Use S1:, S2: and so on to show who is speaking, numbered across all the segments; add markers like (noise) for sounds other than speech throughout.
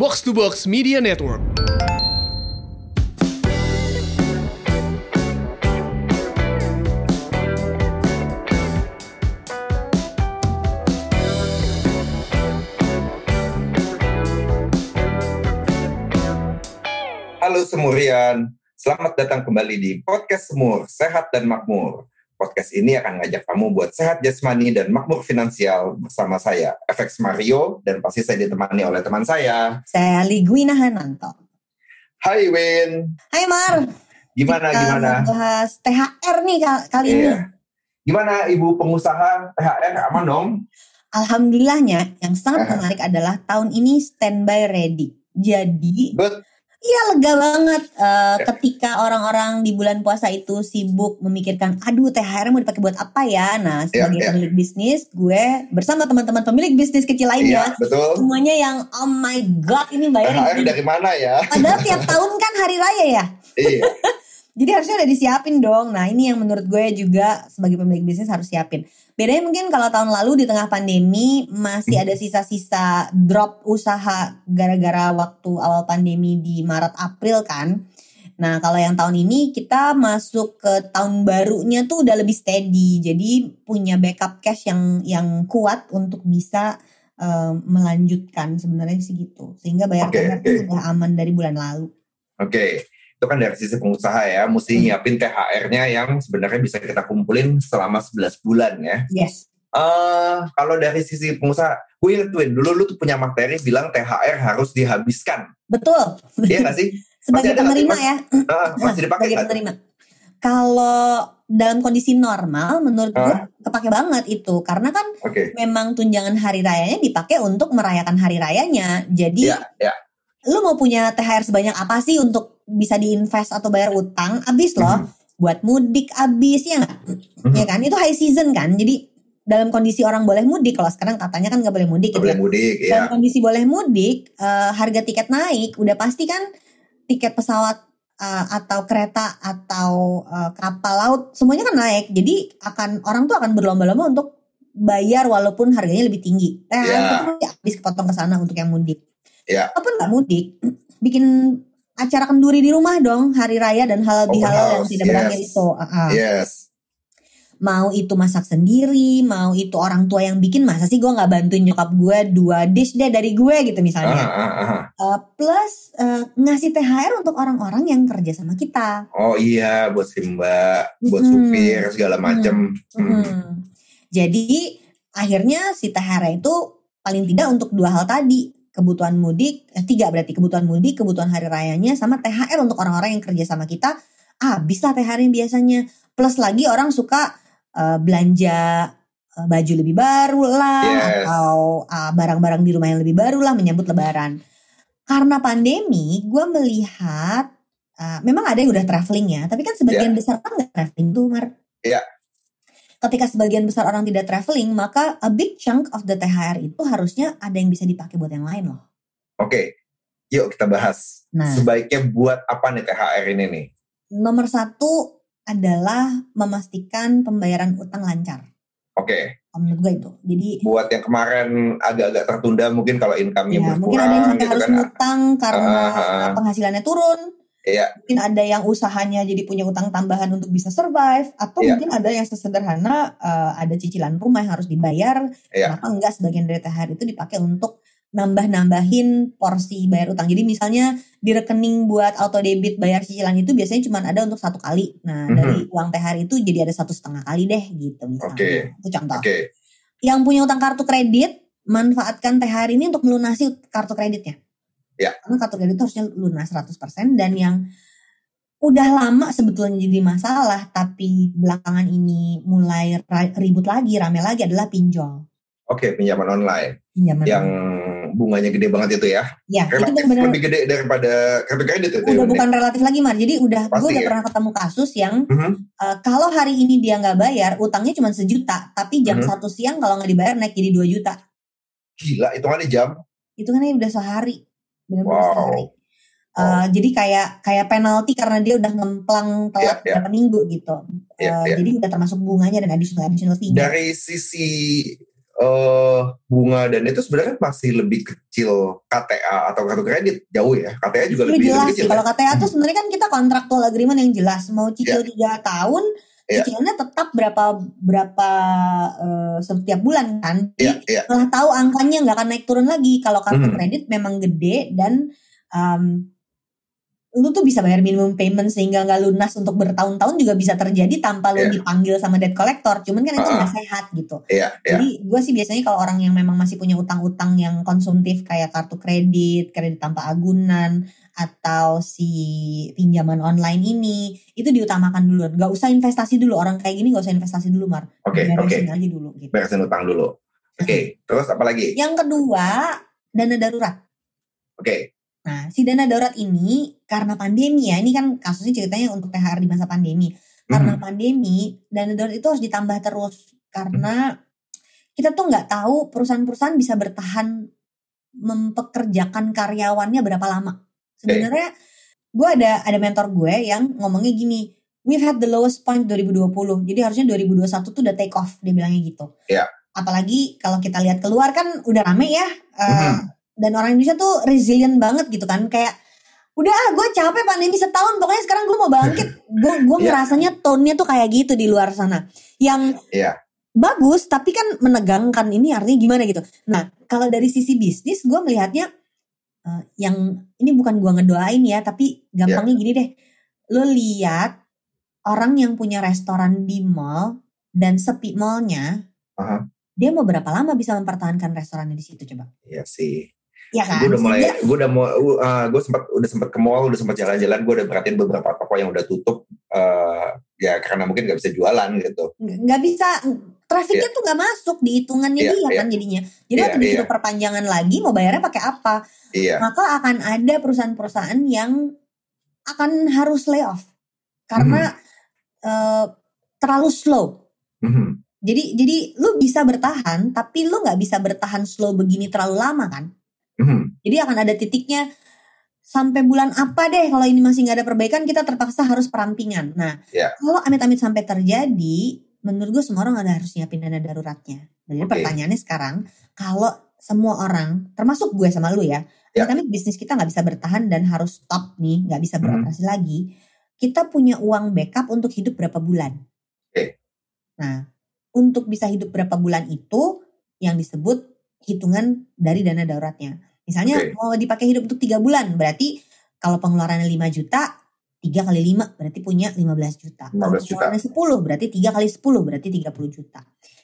S1: Box to Box Media Network.
S2: Halo Semurian, selamat datang kembali di Podcast Semur, Sehat dan Makmur. Podcast ini akan ngajak kamu buat sehat jasmani dan makmur finansial bersama saya, FX Mario, dan pasti saya ditemani oleh teman saya.
S3: Saya Ligwina Hananto.
S2: Hai Win,
S3: Hai Mar.
S2: gimana
S3: Kita
S2: gimana?
S3: bahas THR nih ka- kali ini.
S2: Iya. Gimana ibu pengusaha THR aman dong?
S3: Alhamdulillahnya yang sangat menarik adalah tahun ini standby ready. Jadi
S2: Good.
S3: Iya lega banget
S2: Ya.
S3: ketika orang-orang di bulan puasa itu sibuk memikirkan, aduh THR mau dipakai buat apa ya? Nah sebagai
S2: ya.
S3: pemilik bisnis, gue bersama teman-teman pemilik bisnis kecil lainnya,
S2: Iya, betul.
S3: semuanya yang oh my god ini
S2: THR
S3: bayarin.
S2: dari mana ya?
S3: Padahal tiap tahun kan hari raya ya.
S2: iya.
S3: Jadi harusnya udah disiapin dong. Nah ini yang menurut gue juga sebagai pemilik bisnis harus siapin. Bedanya mungkin kalau tahun lalu di tengah pandemi masih ada sisa-sisa drop usaha gara-gara waktu awal pandemi di Maret April kan. Nah kalau yang tahun ini kita masuk ke tahun barunya tuh udah lebih steady. Jadi punya backup cash yang yang kuat untuk bisa eh, melanjutkan sebenarnya sih gitu. Sehingga bayar
S2: oke.
S3: tuh udah aman dari bulan lalu.
S2: Oke, itu kan dari sisi pengusaha ya, mesti
S3: Hmm.
S2: nyiapin THR-nya yang sebenarnya bisa kita kumpulin selama 11 bulan ya.
S3: Yes.
S2: eh kalau dari sisi pengusaha, gue inget Win, dulu lu tuh punya materi bilang THR harus dihabiskan.
S3: Betul.
S2: Iya nggak sih? (laughs)
S3: sebagai
S2: Masih
S3: penerima ya
S2: Ah, (laughs) masih dipakai
S3: sebagai penerima kalau dalam kondisi normal menurut gue
S2: Ah.
S3: kepake banget itu karena kan
S2: Oke,
S3: memang tunjangan hari rayanya dipakai untuk merayakan hari rayanya jadi
S2: Iya, iya.
S3: lu mau punya THR sebanyak apa sih untuk bisa diinvest atau bayar utang abis loh
S2: Mhm.
S3: buat mudik abis ya nggak
S2: Mhm.
S3: ya kan itu high season kan jadi dalam kondisi orang boleh mudik kalau sekarang katanya kan nggak boleh mudik gitu
S2: boleh
S3: ya.
S2: mudik,
S3: dalam
S2: ya.
S3: kondisi boleh mudik eh, harga tiket naik udah pasti kan tiket pesawat eh, atau kereta atau eh, kapal laut semuanya kan naik jadi akan orang tuh akan berlomba-lomba untuk bayar walaupun harganya lebih tinggi eh
S2: Ya.
S3: itu pasti habis kepotong ke sana untuk yang mudik
S2: Ya.
S3: walaupun nggak mudik bikin acara kenduri di rumah dong hari raya dan halal
S2: Open
S3: bihalal yang tidak berakhir
S2: yes.
S3: itu Ah, ah.
S2: Yes.
S3: mau itu masak sendiri mau itu orang tua yang bikin masa sih gue nggak bantuin nyokap gue dua dish deh dari gue gitu misalnya
S2: ah, ah.
S3: Uh, plus uh, ngasih THR untuk orang-orang yang kerja sama kita.
S2: Oh iya, buat si mbak, buat
S3: Mhm.
S2: supir segala macem. Hmm.
S3: Hmm. Jadi akhirnya si THR itu paling tidak untuk dua hal tadi kebutuhan mudik eh, tiga berarti kebutuhan mudik kebutuhan hari rayanya sama THR untuk orang-orang yang kerja sama kita habis lah THR yang biasanya plus lagi orang suka uh, belanja uh, baju lebih baru lah
S2: Yes.
S3: atau uh, barang-barang di rumah yang lebih baru lah menyambut lebaran karena pandemi gue melihat uh, memang ada yang udah traveling ya tapi kan sebagian besar kan nggak traveling tuh Mar
S2: Iya.
S3: Ketika sebagian besar orang tidak traveling maka a big chunk of the THR itu harusnya ada yang bisa dipakai buat yang lain loh
S2: Oke, yuk kita bahas.
S3: Nah.
S2: Sebaiknya buat apa nih THR ini nih?
S3: nomor satu adalah memastikan pembayaran utang lancar
S2: Oke,
S3: menurut gue itu jadi
S2: buat yang kemarin agak-agak tertunda mungkin kalau income-nya
S3: ya
S2: berkurang
S3: mungkin ada yang sampai
S2: gitu
S3: harus
S2: kan.
S3: ngutang karena
S2: ah, ah.
S3: penghasilannya turun
S2: Iya.
S3: mungkin ada yang usahanya jadi punya utang tambahan untuk bisa survive atau
S2: Iya.
S3: mungkin ada yang sesederhana eh, ada cicilan rumah yang harus dibayar
S2: Iya.
S3: kenapa enggak sebagian dari THR itu dipakai untuk nambah-nambahin porsi bayar utang jadi misalnya di rekening buat auto debit bayar cicilan itu biasanya cuma ada untuk satu kali nah
S2: Mhm.
S3: dari uang THR itu jadi ada satu setengah kali deh gitu misalnya
S2: Oke.
S3: itu contoh
S2: Oke,
S3: yang punya utang kartu kredit manfaatkan THR ini untuk melunasi kartu kreditnya.
S2: Ya.
S3: Karena kartu kredit itu harusnya lunas 100% dan yang udah lama sebetulnya jadi masalah tapi belakangan ini mulai ribut lagi, rame lagi adalah pinjol.
S2: oke pinjaman online
S3: Pinjaman.
S2: yang bunganya gede banget itu ya.
S3: ya, itu
S2: Relatif
S3: benar-benar
S2: lebih gede daripada kartu kredit itu.
S3: udah
S2: ya,
S3: bukan relatif lagi Mar. Jadi udah gue udah
S2: ya.
S3: pernah ketemu kasus yang
S2: Mhm.
S3: eh, kalau hari ini dia nggak bayar, utangnya cuma sejuta, tapi jam
S2: Mhm.
S3: satu siang kalau nggak dibayar naik jadi 2 juta.
S2: Gila, itu kan jam.
S3: itu kan udah sehari benar-benar
S2: Wow.
S3: sehari Uh, jadi kayak kayak penalti karena dia udah ngemplang telat
S2: Iya, iya.
S3: berapa minggu gitu.
S2: Iya,
S3: Uh,
S2: iya.
S3: Jadi udah termasuk bunganya dan additional additional fee.
S2: Dari sisi eh bunga dan itu sebenarnya masih lebih kecil KTA atau kartu kredit jauh ya. KTA juga lebih,
S3: jelas
S2: lebih kecil.
S3: Kalau
S2: ya?
S3: KTA tuh sebenarnya kan kita kontraktual agreement yang jelas. Mau cicil tiga tahun,
S2: Iya.
S3: cicilannya tetap berapa berapa eh, setiap bulan kan. Jadi
S2: iya.
S3: setelah tahu angkanya nggak akan naik turun lagi. Kalau kartu
S2: Mhm.
S3: kredit memang gede dan em, lu tuh bisa bayar minimum payment sehingga nggak lunas untuk bertahun-tahun juga bisa terjadi tanpa lu
S2: Iya.
S3: dipanggil sama debt collector. Cuman kan itu nggak sehat gitu.
S2: Iya, iya.
S3: Jadi gue sih biasanya kalau orang yang memang masih punya utang-utang yang konsumtif kayak kartu kredit, kredit tanpa agunan, atau si pinjaman online ini, itu diutamakan dulu. Gak usah investasi dulu. Orang kayak gini gak usah investasi dulu, Mar.
S2: Oke, oke.
S3: Beresin aja dulu gitu.
S2: Beresin utang dulu. Oke, terus apa lagi?
S3: Yang kedua, dana darurat.
S2: Oke.
S3: Nah, si dana darurat ini karena pandemi ya, ini kan kasusnya ceritanya untuk THR di masa pandemi. Karena
S2: Mhm.
S3: pandemi, dana darurat itu harus ditambah terus karena kita tuh nggak tahu perusahaan-perusahaan bisa bertahan mempekerjakan karyawannya berapa lama. Sebenarnya gue ada ada mentor gue yang ngomongnya gini, we've had the lowest point 2020, jadi harusnya 2021 tuh udah take off, dia bilangnya gitu.
S2: Iya.
S3: Apalagi kalau kita lihat keluar kan udah rame ya, eh,
S2: Mhm.
S3: dan orang Indonesia tuh resilient banget gitu kan, kayak udah ah gue capek pandemi setahun, pokoknya sekarang gue mau bangkit. Gue (laughs) gue
S2: Iya.
S3: ngerasanya tone-nya tuh kayak gitu di luar sana. Yang
S2: Iya.
S3: bagus tapi kan menegangkan ini artinya gimana gitu. Nah kalau dari sisi bisnis gue melihatnya eh, yang ini bukan gue ngedoain ya tapi gampangnya gini deh. Lo lihat orang yang punya restoran di mall dan sepi mallnya,
S2: Aha.
S3: dia mau berapa lama bisa mempertahankan restorannya di situ coba?
S2: Iya sih.
S3: Ya kan?
S2: gue udah mulai gue udah mau gue sempat udah sempat ke mall udah sempat jalan-jalan gue udah perhatiin beberapa toko yang udah tutup eh, ya karena mungkin nggak bisa jualan gitu
S3: nggak bisa trafiknya tuh nggak masuk di hitungannya
S2: Iya,
S3: dia
S2: iya.
S3: kan jadinya. Jadi
S2: Iya,
S3: waktu disuruh
S2: iya.
S3: perpanjangan lagi mau bayarnya pakai apa?
S2: iya
S3: maka akan ada perusahaan-perusahaan yang akan harus layoff karena eh, terlalu slow.
S2: Mhm.
S3: Jadi jadi lu bisa bertahan tapi lu nggak bisa bertahan slow begini terlalu lama kan?
S2: Mhm.
S3: Jadi akan ada titiknya sampai bulan apa deh kalau ini masih nggak ada perbaikan kita terpaksa harus perampingan. Nah
S2: Ya.
S3: kalau amit-amit sampai terjadi, menurut gue semua orang ada harus nyiapin dana daruratnya. Jadi
S2: Oke.
S3: pertanyaannya sekarang, kalau semua orang, termasuk gue sama lu ya,
S2: Ya.
S3: amit-amit bisnis kita nggak bisa bertahan dan harus stop nih, nggak bisa
S2: Mhm.
S3: beroperasi lagi, kita punya uang backup untuk hidup berapa bulan.
S2: Oke.
S3: Nah, untuk bisa hidup berapa bulan itu yang disebut hitungan dari dana daruratnya. Misalnya
S2: Oke.
S3: mau dipakai hidup untuk tiga bulan, berarti kalau pengeluarannya 5 juta, 3 kali 5 berarti punya 15 juta. Kalau
S2: 15 juta.
S3: pengeluarannya 10 berarti 3 kali 10 berarti 30 juta.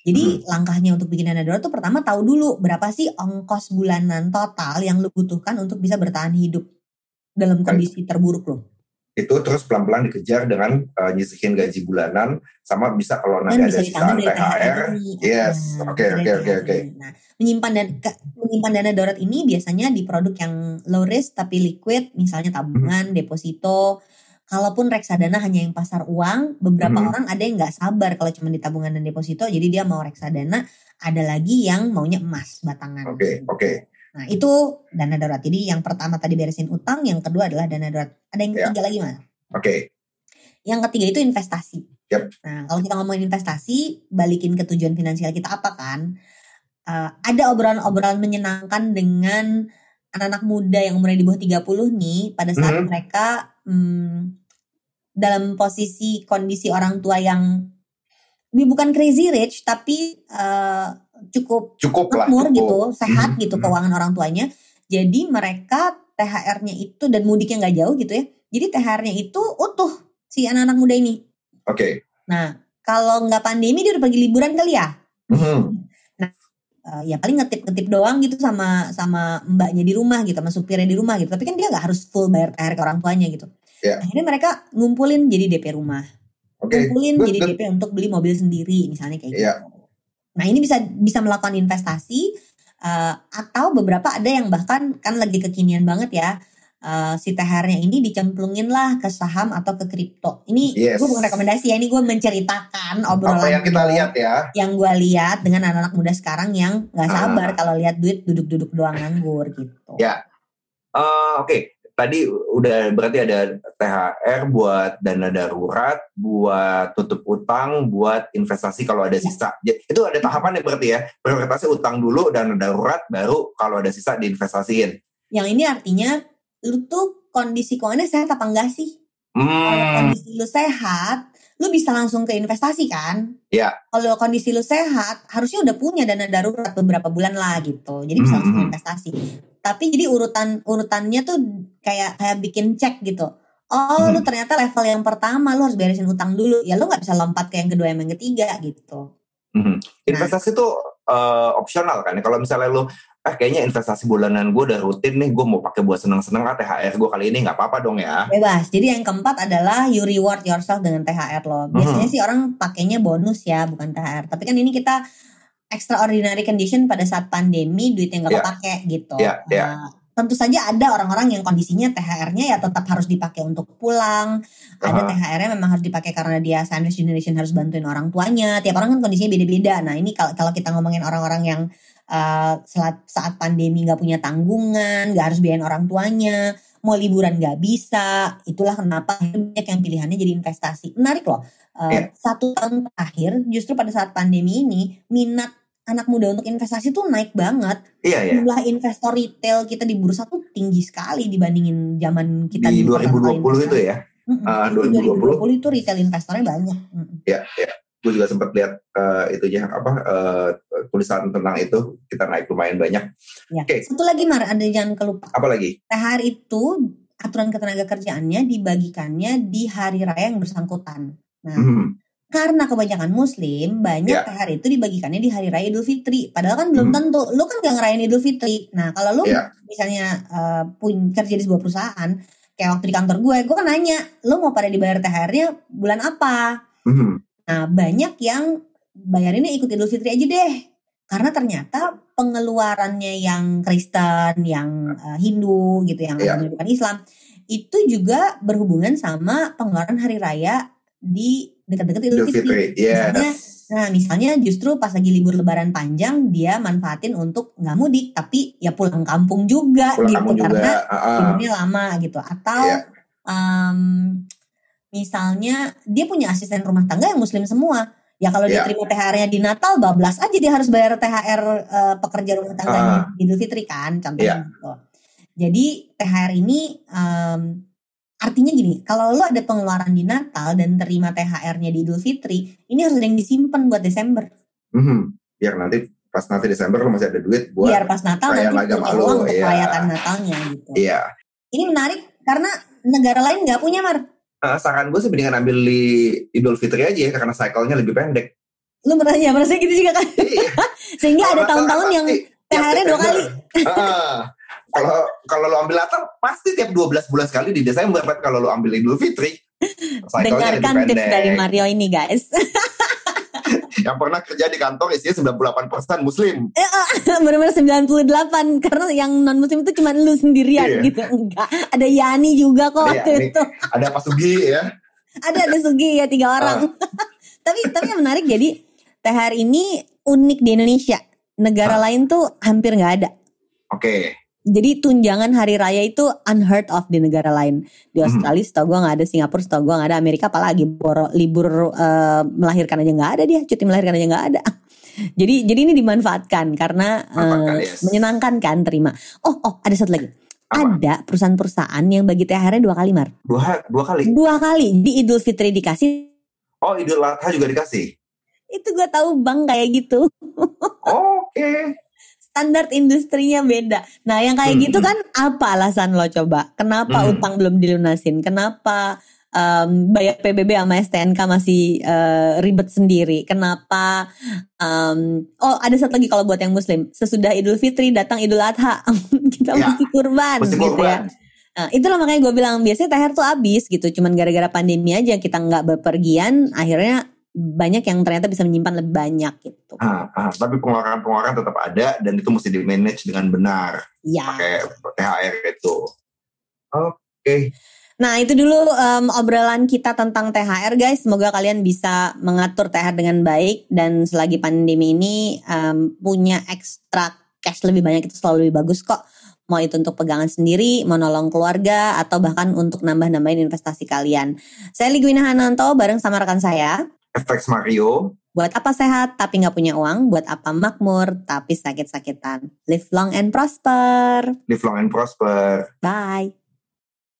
S3: Jadi langkahnya untuk bikin dana darurat tuh pertama tahu dulu berapa sih ongkos bulanan total yang lu butuhkan untuk bisa bertahan hidup dalam kondisi terburuk lo.
S2: itu terus pelan-pelan dikejar dengan eh, nyisihin gaji bulanan sama bisa kalau nanti ada sisaan THR yes
S3: Nah,
S2: oke oke oke oke.
S3: Nah, menyimpan dan ke- menyimpan dana darurat ini biasanya di produk yang low risk tapi liquid, misalnya tabungan,
S2: Hmm.
S3: deposito. Kalaupun reksadana hanya yang pasar uang, beberapa
S2: Mhm.
S3: orang ada yang nggak sabar kalau cuma di tabungan dan deposito, jadi dia mau reksadana. Ada lagi yang maunya emas batangan.
S2: Oke, oke.
S3: Nah itu dana darurat. Jadi yang pertama tadi beresin utang, yang kedua adalah dana darurat. Ada yang
S2: Ya.
S3: ketiga lagi mas?
S2: oke
S3: Yang ketiga itu investasi.
S2: Yap.
S3: Nah, kalau kita ngomongin investasi, balikin ke tujuan finansial kita apa kan? Eh, ada obrolan-obrolan menyenangkan dengan anak-anak muda yang umurnya di bawah 30 nih pada saat
S2: Mhm.
S3: mereka hmm, dalam posisi kondisi orang tua yang ini bukan crazy rich tapi eh, cukup
S2: cukup lah
S3: makmur
S2: cukup.
S3: gitu, sehat
S2: Mhm,
S3: gitu
S2: mhm.
S3: keuangan orang tuanya. Jadi mereka THR-nya itu dan mudiknya nggak jauh gitu ya. Jadi THR-nya itu utuh si anak-anak muda ini.
S2: oke
S3: Nah, kalau nggak pandemi dia udah pergi liburan kali ya.
S2: Mhm.
S3: Eh, ya paling ngetip-ngetip doang gitu sama sama mbaknya di rumah gitu, sama supirnya di rumah gitu. Tapi kan dia nggak harus full bayar THR ke orang tuanya gitu.
S2: Ya.
S3: Akhirnya mereka ngumpulin jadi DP rumah,
S2: oke
S3: ngumpulin
S2: good,
S3: jadi
S2: good.
S3: DP untuk beli mobil sendiri misalnya kayak
S2: Iya.
S3: gitu. Nah ini bisa bisa melakukan investasi eh, atau beberapa ada yang bahkan kan lagi kekinian banget ya. eh, si THR-nya ini dicemplungin lah ke saham atau ke kripto. Ini
S2: Yes.
S3: gue bukan rekomendasi ya, ini gue menceritakan obrolan
S2: apa yang kita
S3: gue
S2: lihat ya
S3: yang gue lihat dengan anak-anak muda sekarang yang nggak
S2: Ah.
S3: sabar kalau lihat duit duduk-duduk doang nganggur gitu.
S2: Ya. Eh, oke tadi udah berarti ada THR buat dana darurat, buat tutup utang, buat investasi kalau ada sisa. Itu ada tahapannya berarti ya. Prioritasnya utang dulu, dana darurat, baru kalau ada sisa diinvestasiin.
S3: Yang ini artinya lu tuh kondisi keuangannya sehat apa enggak sih? Kalau
S2: Hmm,
S3: kondisi lu sehat, lu bisa langsung ke investasi kan?
S2: Ya.
S3: Kalau kondisi lu sehat, harusnya udah punya dana darurat beberapa bulan lah gitu. Jadi bisa langsung
S2: Mhm.
S3: investasi. Tapi jadi urutan urutannya tuh kayak kayak bikin cek gitu. Oh, lu
S2: Mhm.
S3: ternyata level yang pertama lu harus beresin utang dulu. Ya lu nggak bisa lompat ke yang kedua yang ketiga gitu.
S2: mhm. investasi itu eh, opsional kan. Kalau misalnya lu, ah kayaknya investasi bulanan gue udah rutin nih, gue mau pakai buat seneng-seneng ah THR gue kali ini nggak apa-apa dong ya.
S3: Bebas. Jadi yang keempat adalah you reward yourself dengan THR lo. Biasanya
S2: Mhm.
S3: sih orang pakainya bonus ya, bukan THR. Tapi kan ini kita extraordinary condition pada saat pandemi duitnya nggak
S2: Ya.
S3: kepake gitu.
S2: Ya, ya.
S3: Eh, tentu saja ada orang-orang yang kondisinya THR-nya ya tetap harus dipakai untuk pulang. Ada
S2: Aha.
S3: THR-nya memang harus dipakai karena dia sandwich generation harus bantuin orang tuanya. Tiap orang kan kondisinya beda-beda. Nah ini kalau kalau kita ngomongin orang-orang yang eh, saat saat pandemi nggak punya tanggungan, nggak harus biayain orang tuanya, mau liburan nggak bisa, itulah kenapa banyak yang pilihannya jadi investasi. Menarik loh. Eh,
S2: Iya.
S3: Satu tahun terakhir justru pada saat pandemi ini minat anak muda untuk investasi tuh naik banget
S2: Iya ya.
S3: jumlah investor retail kita di bursa tuh tinggi sekali dibandingin zaman kita
S2: Di
S3: pertama
S2: 2020
S3: kali
S2: itu ya. Ah,
S3: Itu
S2: 2020.
S3: 2020 itu retail investornya banyak. Mm-mm.
S2: Ya, ya. Gue juga sempat lihat eh, itu ya apa eh, tulisan tentang itu kita naik lumayan banyak.
S3: Ya.
S2: Oke.
S3: Satu lagi Mar, ada jangan kelupa.
S2: Apa lagi?
S3: THR itu aturan ketenaga kerjaannya dibagikannya di hari raya yang bersangkutan. Nah,
S2: Hmm.
S3: Karena kebanyakan muslim banyak
S2: Ya.
S3: THR itu dibagikannya di hari raya Idul Fitri. Padahal kan belum
S2: Hmm.
S3: tentu. Lu kan gak ngerayain Idul Fitri. Nah, kalau lu
S2: Ya.
S3: misalnya pun kerja di sebuah perusahaan, kayak waktu di kantor gue, gue kan nanya, lu mau pada dibayar THR-nya bulan apa?
S2: Hmm.
S3: Nah, banyak yang bayarinnya ikut Idul Fitri aja deh. Karena ternyata pengeluarannya yang Kristen, yang eh, Hindu gitu, yang agamanya bukan Islam, itu juga berhubungan sama pengeluaran hari raya di dekat-dekat Idul,
S2: Idul Fitri.
S3: Misalnya,
S2: Yes.
S3: nah misalnya justru pas lagi libur Lebaran panjang, dia manfaatin untuk nggak mudik, tapi ya pulang kampung juga
S2: Pulang
S3: gitu,
S2: kampung
S3: karena
S2: juga. ah, ah.
S3: liburnya lama gitu. Atau
S2: Iya.
S3: em, misalnya dia punya asisten rumah tangga yang muslim semua. Ya kalau dia
S2: Iya.
S3: terima THR-nya di Natal, bablas aja dia harus bayar THR eh, pekerja rumah tangganya di Idul Fitri kan, contohnya
S2: Iya.
S3: gitu. Jadi THR ini em, artinya gini, kalau lo ada pengeluaran di Natal dan terima THR-nya di Idul Fitri, ini harus ada yang disimpan buat Desember.
S2: Mhm. Biar nanti pas nanti Desember lo masih ada duit buat
S3: Biar pas Natal
S2: perayaan
S3: nanti punya uang untuk
S2: iya.
S3: merayakan Natalnya gitu.
S2: Iya.
S3: Ini menarik karena negara lain nggak punya Mar.
S2: Eh, saran gue sih mendingan ambil di Idul Fitri aja ya karena cycle-nya lebih pendek.
S3: Lu merasa merasa gitu juga kan?
S2: Iya. (laughs)
S3: Sehingga ada
S2: Kalau
S3: tahun-tahun yang THR-nya dua kali.
S2: Ah, Kalau kalau lo ambil Natal pasti tiap 12 bulan sekali di Desember. Tapi kalau lo ambil Idul Fitri,
S3: Dengarkan tips dari Mario ini guys. (laughs)
S2: Yang pernah kerja di kantor isinya 98% muslim. (laughs)
S3: Benar-benar 98 karena yang non muslim itu cuma lu sendirian
S2: Iya.
S3: gitu. Enggak. Ada Yani juga kok
S2: Ada
S3: waktu
S2: Yani.
S3: itu.
S2: Ada Pak Sugi ya.
S3: Ada ada Sugi ya tiga orang. (laughs) tapi tapi yang menarik jadi THR ini unik di Indonesia. Negara lain tuh hampir nggak ada.
S2: Oke.
S3: Jadi tunjangan hari raya itu unheard of di negara lain. Di
S2: Mhm.
S3: Australia setahu gue nggak ada, Singapura setahu gue nggak ada, Amerika apalagi boro, libur eh, melahirkan aja nggak ada dia, cuti melahirkan aja nggak ada. (laughs) Jadi jadi ini dimanfaatkan karena
S2: Manfaatkan, yes.
S3: menyenangkan kan terima. Oh oh ada satu lagi.
S2: Apa?
S3: Ada perusahaan-perusahaan yang bagi THR-nya dua kali mar.
S2: Dua, dua kali.
S3: Dua kali di Idul Fitri dikasih.
S2: Oh Idul Adha juga dikasih.
S3: Itu gue tahu bang kayak gitu. (laughs)
S2: Oke.
S3: Standar industrinya beda. Nah yang kayak
S2: Hmm,
S3: gitu
S2: hmm.
S3: kan apa alasan lo coba? Kenapa
S2: Hmm.
S3: utang belum dilunasin? Kenapa em, bayar PBB sama STNK masih eh, ribet sendiri? Kenapa? em, oh ada satu lagi kalau buat yang Muslim, sesudah Idul Fitri datang Idul Adha, (laughs) kita
S2: Ya,
S3: mesti kurban,
S2: Mesti
S3: gitu ya. Nah, itulah makanya gue bilang biasanya THR tuh habis gitu, cuman gara-gara pandemi aja kita nggak bepergian, akhirnya banyak yang ternyata bisa menyimpan lebih banyak gitu.
S2: Ah, ah, tapi pengeluaran-pengeluaran tetap ada dan itu mesti di manage dengan benar
S3: Ya.
S2: pakai THR itu. Oke.
S3: Nah itu dulu em, obrolan kita tentang THR guys. Semoga kalian bisa mengatur THR dengan baik dan selagi pandemi ini em, punya ekstra cash lebih banyak itu selalu lebih bagus kok. Mau itu untuk pegangan sendiri, mau nolong keluarga, atau bahkan untuk nambah-nambahin investasi kalian. Saya Ligwina Hananto bareng sama rekan saya.
S2: FX Mario.
S3: Buat apa sehat tapi nggak punya uang? Buat apa makmur tapi sakit-sakitan? Live long and prosper.
S2: Live long and prosper.
S3: Bye.